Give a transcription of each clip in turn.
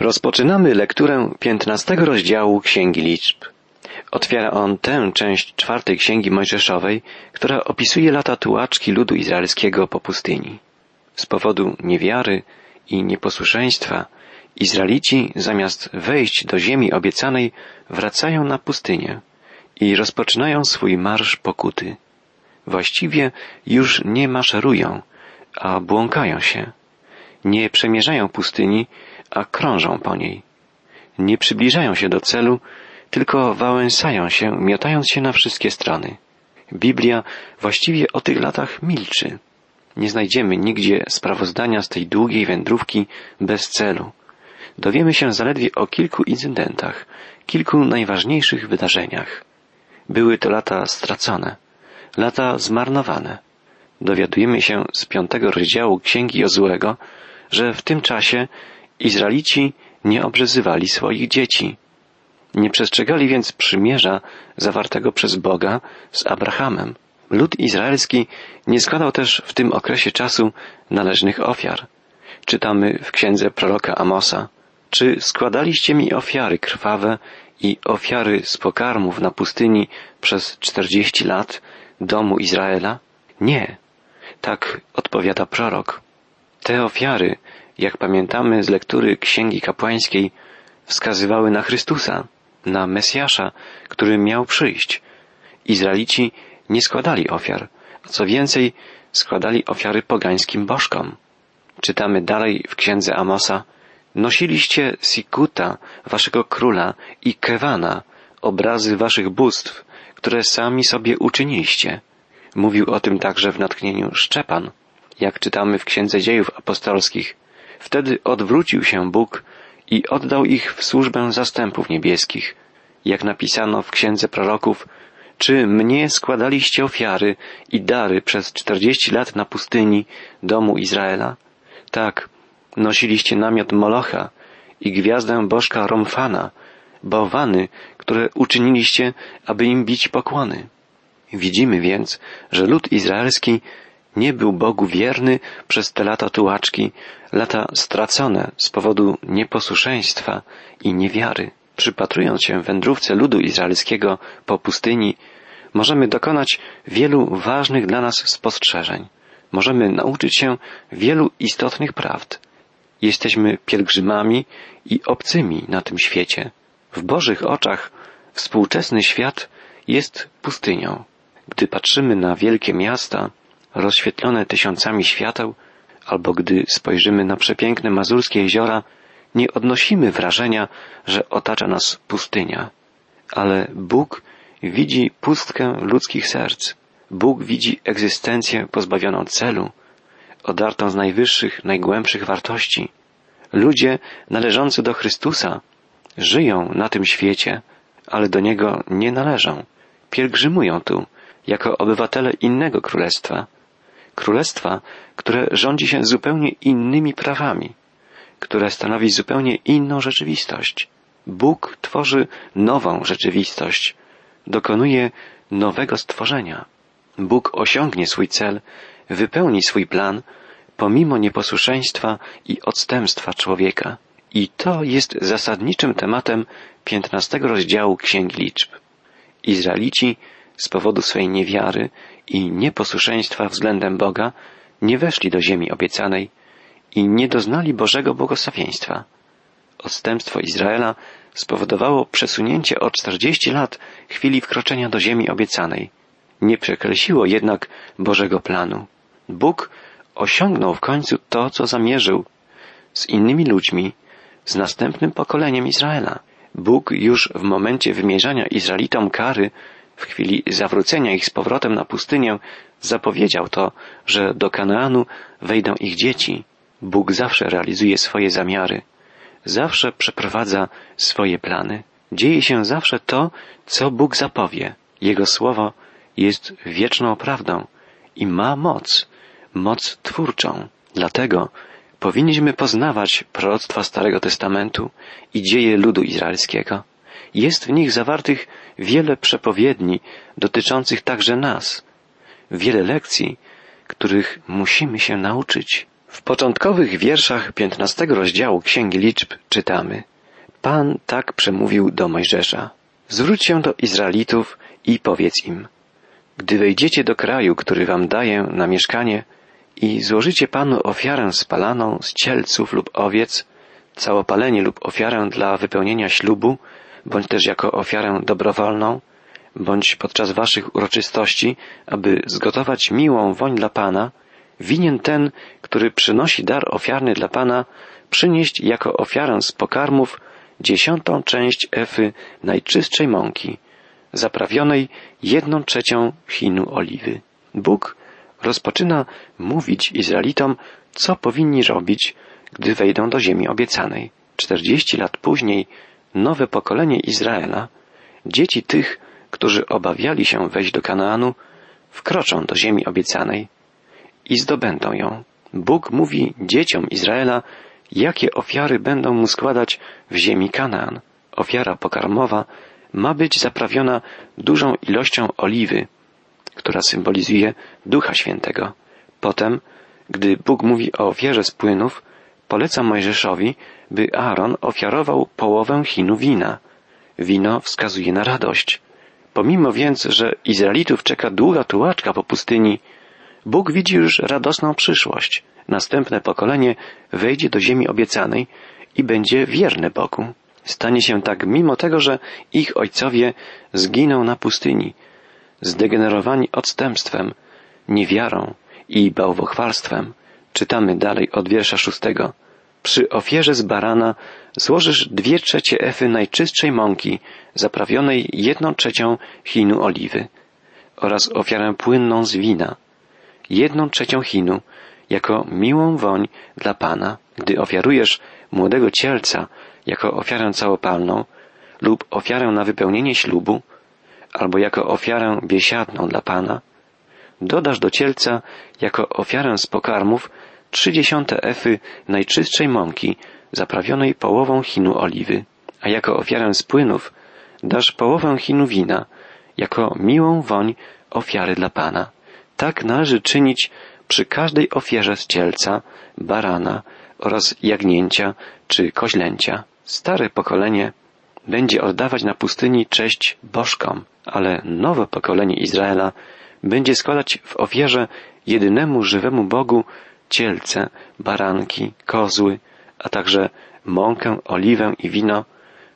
Rozpoczynamy lekturę piętnastego rozdziału Księgi Liczb. Otwiera on tę część czwartej Księgi Mojżeszowej, która opisuje lata tułaczki ludu izraelskiego po pustyni. Z powodu niewiary i nieposłuszeństwa Izraelici zamiast wejść do ziemi obiecanej wracają na pustynię i rozpoczynają swój marsz pokuty. Właściwie już nie maszerują, a błąkają się. Nie przemierzają pustyni, a krążą po niej. Nie przybliżają się do celu, tylko wałęsają się, miotając się na wszystkie strony. Biblia właściwie o tych latach milczy. Nie znajdziemy nigdzie sprawozdania z tej długiej wędrówki bez celu. Dowiemy się zaledwie o kilku incydentach, kilku najważniejszych wydarzeniach. Były to lata stracone, lata zmarnowane. Dowiadujemy się z piątego rozdziału Księgi Jozłego, że w tym czasie Izraelici nie obrzezywali swoich dzieci. Nie przestrzegali więc przymierza zawartego przez Boga z Abrahamem. Lud izraelski nie składał też w tym okresie czasu należnych ofiar. Czytamy w księdze proroka Amosa. Czy składaliście mi ofiary krwawe i ofiary z pokarmów na pustyni przez czterdzieści lat domu Izraela? Nie. Tak odpowiada prorok. Te ofiary jak pamiętamy z lektury Księgi Kapłańskiej, wskazywały na Chrystusa, na Mesjasza, który miał przyjść. Izraelici nie składali ofiar, a co więcej, składali ofiary pogańskim bożkom. Czytamy dalej w księdze Amosa, nosiliście Sikuta, waszego króla, i Kewana, obrazy waszych bóstw, które sami sobie uczyniliście. Mówił o tym także w natchnieniu Szczepan, jak czytamy w księdze dziejów apostolskich. Wtedy odwrócił się Bóg i oddał ich w służbę zastępów niebieskich. Jak napisano w księdze proroków, czy mnie składaliście ofiary i dary przez czterdzieści lat na pustyni domu Izraela? Tak, nosiliście namiot Molocha i gwiazdę bożka Romfana, bałwany, które uczyniliście, aby im bić pokłony. Widzimy więc, że lud izraelski nie był Bogu wierny przez te lata tułaczki, lata stracone z powodu nieposłuszeństwa i niewiary. Przypatrując się wędrówce ludu izraelskiego po pustyni, możemy dokonać wielu ważnych dla nas spostrzeżeń. Możemy nauczyć się wielu istotnych prawd. Jesteśmy pielgrzymami i obcymi na tym świecie. W Bożych oczach współczesny świat jest pustynią. Gdy patrzymy na wielkie miasta, rozświetlone tysiącami świateł, albo gdy spojrzymy na przepiękne mazurskie jeziora, nie odnosimy wrażenia, że otacza nas pustynia. Ale Bóg widzi pustkę ludzkich serc. Bóg widzi egzystencję pozbawioną celu, odartą z najwyższych, najgłębszych wartości. Ludzie należący do Chrystusa żyją na tym świecie, ale do Niego nie należą. Pielgrzymują tu, jako obywatele innego królestwa, królestwa, które rządzi się zupełnie innymi prawami, które stanowi zupełnie inną rzeczywistość. Bóg tworzy nową rzeczywistość, dokonuje nowego stworzenia. Bóg osiągnie swój cel, wypełni swój plan, pomimo nieposłuszeństwa i odstępstwa człowieka. I to jest zasadniczym tematem piętnastego rozdziału Księgi Liczb. Izraelici z powodu swej niewiary i nieposłuszeństwa względem Boga nie weszli do ziemi obiecanej i nie doznali Bożego błogosławieństwa. Odstępstwo Izraela spowodowało przesunięcie o czterdzieści lat chwili wkroczenia do ziemi obiecanej. Nie przekreśliło jednak Bożego planu. Bóg osiągnął w końcu to, co zamierzył z innymi ludźmi, z następnym pokoleniem Izraela. Bóg już w momencie wymierzania Izraelitom kary w chwili zawrócenia ich z powrotem na pustynię zapowiedział to, że do Kanaanu wejdą ich dzieci. Bóg zawsze realizuje swoje zamiary, zawsze przeprowadza swoje plany. Dzieje się zawsze to, co Bóg zapowie. Jego słowo jest wieczną prawdą i ma moc, moc twórczą. Dlatego powinniśmy poznawać proroctwa Starego Testamentu i dzieje ludu izraelskiego. Jest w nich zawartych wiele przepowiedni dotyczących także nas, wiele lekcji, których musimy się nauczyć. W początkowych wierszach piętnastego rozdziału Księgi Liczb czytamy Pan tak przemówił do Mojżesza. Zwróć się do Izraelitów i powiedz im Gdy wejdziecie do kraju, który wam daję na mieszkanie i złożycie Panu ofiarę spalaną z cielców lub owiec, całopalenie lub ofiarę dla wypełnienia ślubu, bądź też jako ofiarę dobrowolną, bądź podczas waszych uroczystości, aby zgotować miłą woń dla Pana, winien ten, który przynosi dar ofiarny dla Pana, przynieść jako ofiarę z pokarmów dziesiątą część efy najczystszej mąki, zaprawionej jedną trzecią chinu oliwy. Bóg rozpoczyna mówić Izraelitom, co powinni robić, gdy wejdą do ziemi obiecanej. Czterdzieści lat później nowe pokolenie Izraela, dzieci tych, którzy obawiali się wejść do Kanaanu, wkroczą do ziemi obiecanej i zdobędą ją. Bóg mówi dzieciom Izraela, jakie ofiary będą mu składać w ziemi Kanaan. Ofiara pokarmowa ma być zaprawiona dużą ilością oliwy, która symbolizuje Ducha Świętego. Potem, gdy Bóg mówi o ofierze z płynów, poleca Mojżeszowi, by Aaron ofiarował połowę chinu wina. Wino wskazuje na radość. Pomimo więc, że Izraelitów czeka długa tułaczka po pustyni, Bóg widzi już radosną przyszłość. Następne pokolenie wejdzie do ziemi obiecanej i będzie wierne Bogu. Stanie się tak mimo tego, że ich ojcowie zginą na pustyni, zdegenerowani odstępstwem, niewiarą i bałwochwalstwem. Czytamy dalej od wiersza szóstego. Przy ofierze z barana złożysz dwie trzecie efy najczystszej mąki, zaprawionej jedną trzecią chinu oliwy oraz ofiarę płynną z wina, jedną trzecią chinu, jako miłą woń dla Pana, gdy ofiarujesz młodego cielca jako ofiarę całopalną lub ofiarę na wypełnienie ślubu, albo jako ofiarę biesiadną dla Pana, dodasz do cielca jako ofiarę z pokarmów trzydziesiąte efy najczystszej mąki, zaprawionej połową chinu oliwy, a jako ofiarę z płynów dasz połowę chinu wina, jako miłą woń ofiary dla Pana. Tak należy czynić przy każdej ofierze z cielca, barana oraz jagnięcia czy koźlęcia. Stare pokolenie będzie oddawać na pustyni cześć bożkom, ale nowe pokolenie Izraela będzie składać w ofierze jedynemu żywemu Bogu cielce, baranki, kozły, a także mąkę, oliwę i wino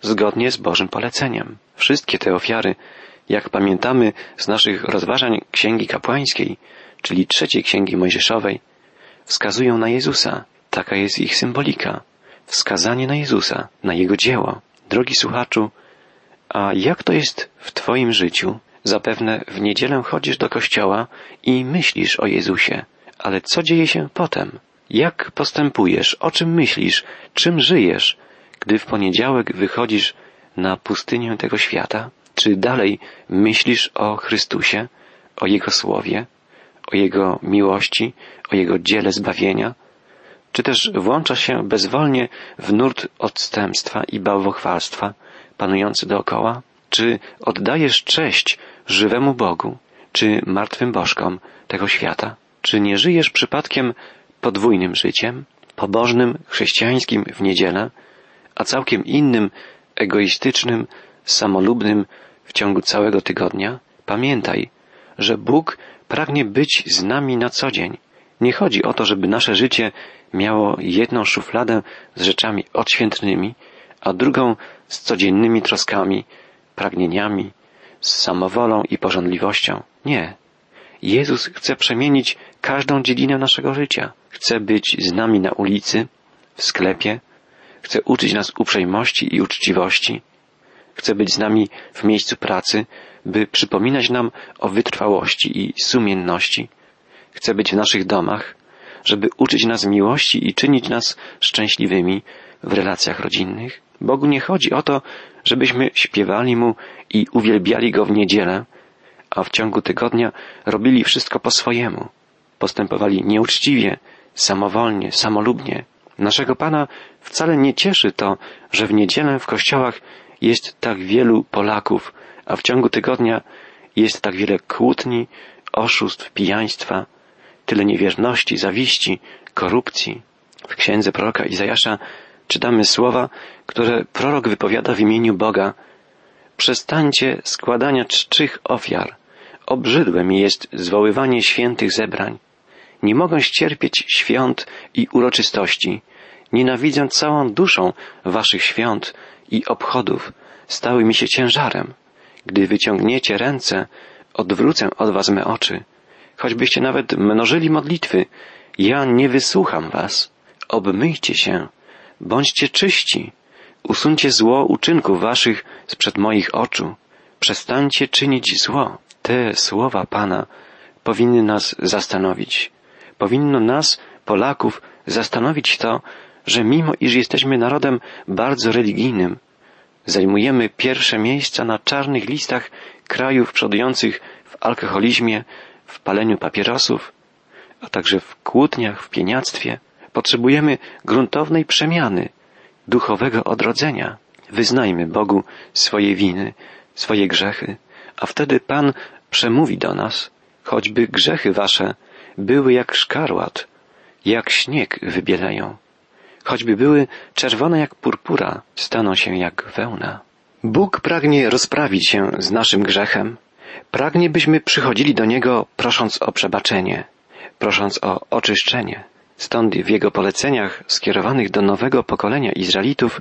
zgodnie z Bożym poleceniem. Wszystkie te ofiary, jak pamiętamy z naszych rozważań Księgi Kapłańskiej, czyli trzeciej Księgi Mojżeszowej, wskazują na Jezusa. Taka jest ich symbolika. Wskazanie na Jezusa, na Jego dzieło. Drogi słuchaczu, a jak to jest w Twoim życiu? Zapewne w niedzielę chodzisz do kościoła i myślisz o Jezusie, ale co dzieje się potem? Jak postępujesz? O czym myślisz? Czym żyjesz, gdy w poniedziałek wychodzisz na pustynię tego świata? Czy dalej myślisz o Chrystusie, o Jego Słowie, o Jego miłości, o Jego dziele zbawienia? Czy też włączasz się bezwolnie w nurt odstępstwa i bałwochwalstwa panujący dookoła? Czy oddajesz cześć żywemu Bogu, czy martwym bożkom tego świata? Czy nie żyjesz przypadkiem podwójnym życiem, pobożnym, chrześcijańskim w niedzielę, a całkiem innym, egoistycznym, samolubnym w ciągu całego tygodnia? Pamiętaj, że Bóg pragnie być z nami na co dzień. Nie chodzi o to, żeby nasze życie miało jedną szufladę z rzeczami odświętnymi, a drugą z codziennymi troskami, pragnieniami, z samowolą i porządliwością. Nie. Jezus chce przemienić każdą dziedzinę naszego życia. Chce być z nami na ulicy, w sklepie, chce uczyć nas uprzejmości i uczciwości, chce być z nami w miejscu pracy, by przypominać nam o wytrwałości i sumienności. Chce być w naszych domach, żeby uczyć nas miłości i czynić nas szczęśliwymi w relacjach rodzinnych. Bogu nie chodzi o to, żebyśmy śpiewali Mu i uwielbiali Go w niedzielę, a w ciągu tygodnia robili wszystko po swojemu. Postępowali nieuczciwie, samowolnie, samolubnie. Naszego Pana wcale nie cieszy to, że w niedzielę w kościołach jest tak wielu Polaków, a w ciągu tygodnia jest tak wiele kłótni, oszustw, pijaństwa, tyle niewierności, zawiści, korupcji. W księdze proroka Izajasza czytamy słowa, które prorok wypowiada w imieniu Boga. Przestańcie składania czczych ofiar. Obrzydłe mi jest zwoływanie świętych zebrań. Nie mogę ścierpieć świąt i uroczystości. Nienawidzę całą duszą waszych świąt i obchodów. Stały mi się ciężarem. Gdy wyciągniecie ręce, odwrócę od was me oczy. Choćbyście nawet mnożyli modlitwy, ja nie wysłucham was. Obmyjcie się, bądźcie czyści, usuńcie zło uczynków waszych sprzed moich oczu. Przestańcie czynić zło. Te słowa Pana powinny nas zastanowić. Powinno nas, Polaków, zastanowić to, że mimo iż jesteśmy narodem bardzo religijnym, zajmujemy pierwsze miejsca na czarnych listach krajów przodujących w alkoholizmie, w paleniu papierosów, a także w kłótniach, w pieniactwie, potrzebujemy gruntownej przemiany, duchowego odrodzenia. Wyznajmy Bogu swoje winy, swoje grzechy, a wtedy Pan przemówi do nas, choćby grzechy wasze były jak szkarłat, jak śnieg wybielają, choćby były czerwone jak purpura, staną się jak wełna. Bóg pragnie rozprawić się z naszym grzechem, pragnie byśmy przychodzili do Niego prosząc o przebaczenie, prosząc o oczyszczenie. Stąd w Jego poleceniach skierowanych do nowego pokolenia Izraelitów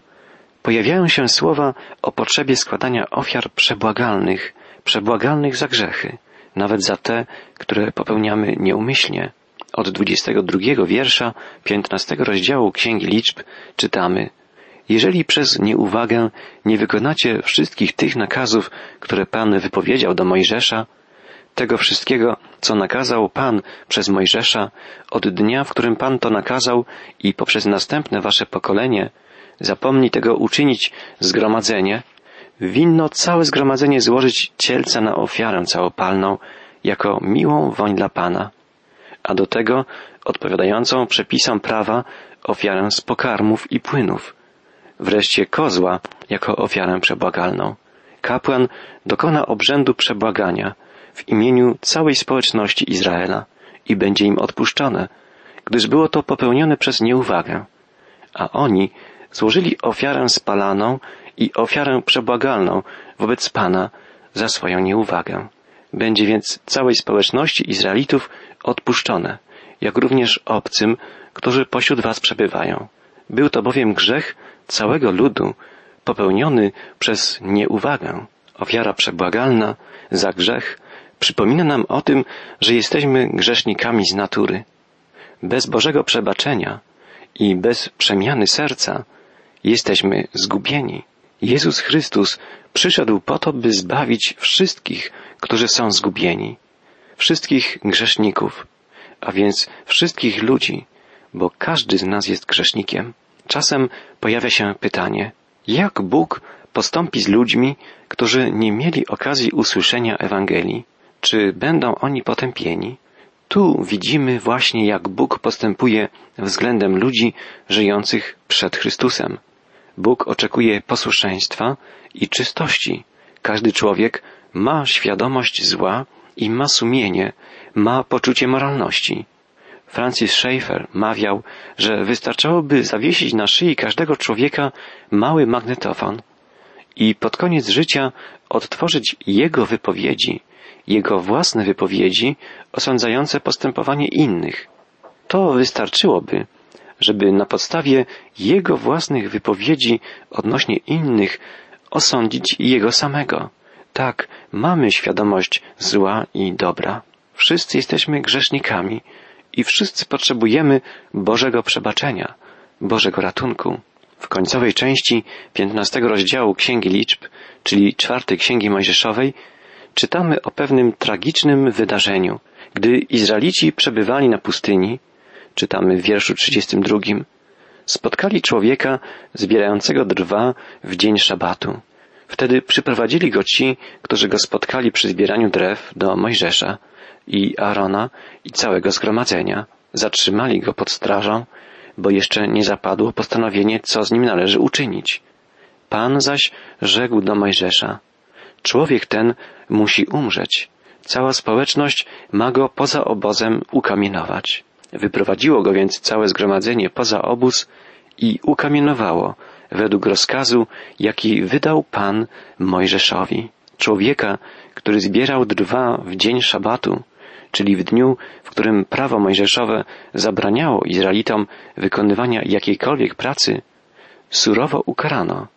pojawiają się słowa o potrzebie składania ofiar przebłagalnych, przebłagalnych za grzechy, nawet za te, które popełniamy nieumyślnie. Od 22 wiersza 15 rozdziału Księgi Liczb czytamy Jeżeli przez nieuwagę nie wykonacie wszystkich tych nakazów, które Pan wypowiedział do Mojżesza, tego wszystkiego, co nakazał Pan przez Mojżesza, od dnia, w którym Pan to nakazał i poprzez następne wasze pokolenie, zapomni tego uczynić zgromadzenie, winno całe zgromadzenie złożyć cielca na ofiarę całopalną, jako miłą woń dla Pana, a do tego odpowiadającą przepisom prawa ofiarę z pokarmów i płynów, wreszcie kozła jako ofiarę przebłagalną. Kapłan dokona obrzędu przebłagania w imieniu całej społeczności Izraela i będzie im odpuszczone, gdyż było to popełnione przez nieuwagę, a oni złożyli ofiarę spalaną i ofiarę przebłagalną wobec Pana za swoją nieuwagę. Będzie więc całej społeczności Izraelitów odpuszczone, jak również obcym, którzy pośród was przebywają. Był to bowiem grzech całego ludu, popełniony przez nieuwagę. Ofiara przebłagalna za grzech przypomina nam o tym, że jesteśmy grzesznikami z natury. Bez Bożego przebaczenia i bez przemiany serca jesteśmy zgubieni. Jezus Chrystus przyszedł po to, by zbawić wszystkich, którzy są zgubieni, wszystkich grzeszników, a więc wszystkich ludzi, bo każdy z nas jest grzesznikiem. Czasem pojawia się pytanie, jak Bóg postąpi z ludźmi, którzy nie mieli okazji usłyszenia Ewangelii? Czy będą oni potępieni? Tu widzimy właśnie, jak Bóg postępuje względem ludzi żyjących przed Chrystusem. Bóg oczekuje posłuszeństwa i czystości. Każdy człowiek ma świadomość zła i ma sumienie, ma poczucie moralności. Francis Schaeffer mawiał, że wystarczałoby zawiesić na szyi każdego człowieka mały magnetofon i pod koniec życia odtworzyć jego wypowiedzi, jego własne wypowiedzi osądzające postępowanie innych. To wystarczyłoby, żeby na podstawie jego własnych wypowiedzi odnośnie innych osądzić jego samego. Tak, mamy świadomość zła i dobra. Wszyscy jesteśmy grzesznikami i wszyscy potrzebujemy Bożego przebaczenia, Bożego ratunku. W końcowej części piętnastego rozdziału Księgi Liczb, czyli czwartej Księgi Mojżeszowej, czytamy o pewnym tragicznym wydarzeniu. Gdy Izraelici przebywali na pustyni, czytamy w wierszu 32, spotkali człowieka zbierającego drwa w dzień szabatu. Wtedy przyprowadzili go ci, którzy go spotkali przy zbieraniu drew do Mojżesza i Arona i całego zgromadzenia. Zatrzymali go pod strażą, bo jeszcze nie zapadło postanowienie, co z nim należy uczynić. Pan zaś rzekł do Mojżesza, człowiek ten musi umrzeć. Cała społeczność ma go poza obozem ukamienować. Wyprowadziło go więc całe zgromadzenie poza obóz i ukamienowało według rozkazu, jaki wydał Pan Mojżeszowi. Człowieka, który zbierał drwa w dzień szabatu, czyli w dniu, w którym prawo mojżeszowe zabraniało Izraelitom wykonywania jakiejkolwiek pracy, surowo ukarano.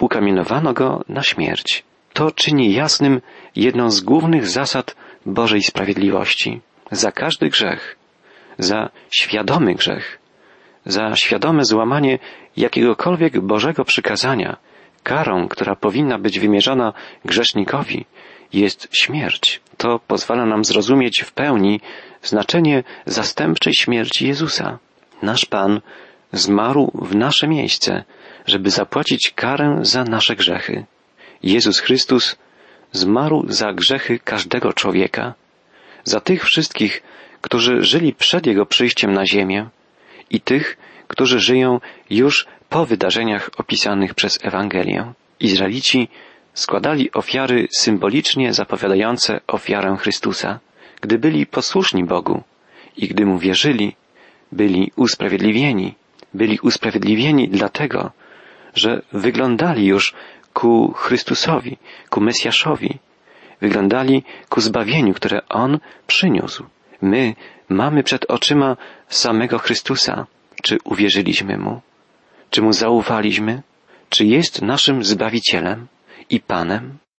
Ukamienowano go na śmierć. To czyni jasnym jedną z głównych zasad Bożej sprawiedliwości. Za każdy grzech, za świadomy grzech, za świadome złamanie jakiegokolwiek Bożego przykazania, karą, która powinna być wymierzona grzesznikowi, jest śmierć. To pozwala nam zrozumieć w pełni znaczenie zastępczej śmierci Jezusa. Nasz Pan zmarł w nasze miejsce, żeby zapłacić karę za nasze grzechy. Jezus Chrystus zmarł za grzechy każdego człowieka, za tych wszystkich, którzy żyli przed Jego przyjściem na ziemię i tych, którzy żyją już po wydarzeniach opisanych przez Ewangelię. Izraelici składali ofiary symbolicznie zapowiadające ofiarę Chrystusa. Gdy byli posłuszni Bogu i gdy Mu wierzyli, byli usprawiedliwieni. Byli usprawiedliwieni dlatego, że wyglądali już ku Chrystusowi, ku Mesjaszowi. Wyglądali ku zbawieniu, które On przyniósł. My mamy przed oczyma samego Chrystusa. Czy uwierzyliśmy Mu? Czy Mu zaufaliśmy? Czy jest naszym Zbawicielem i Panem?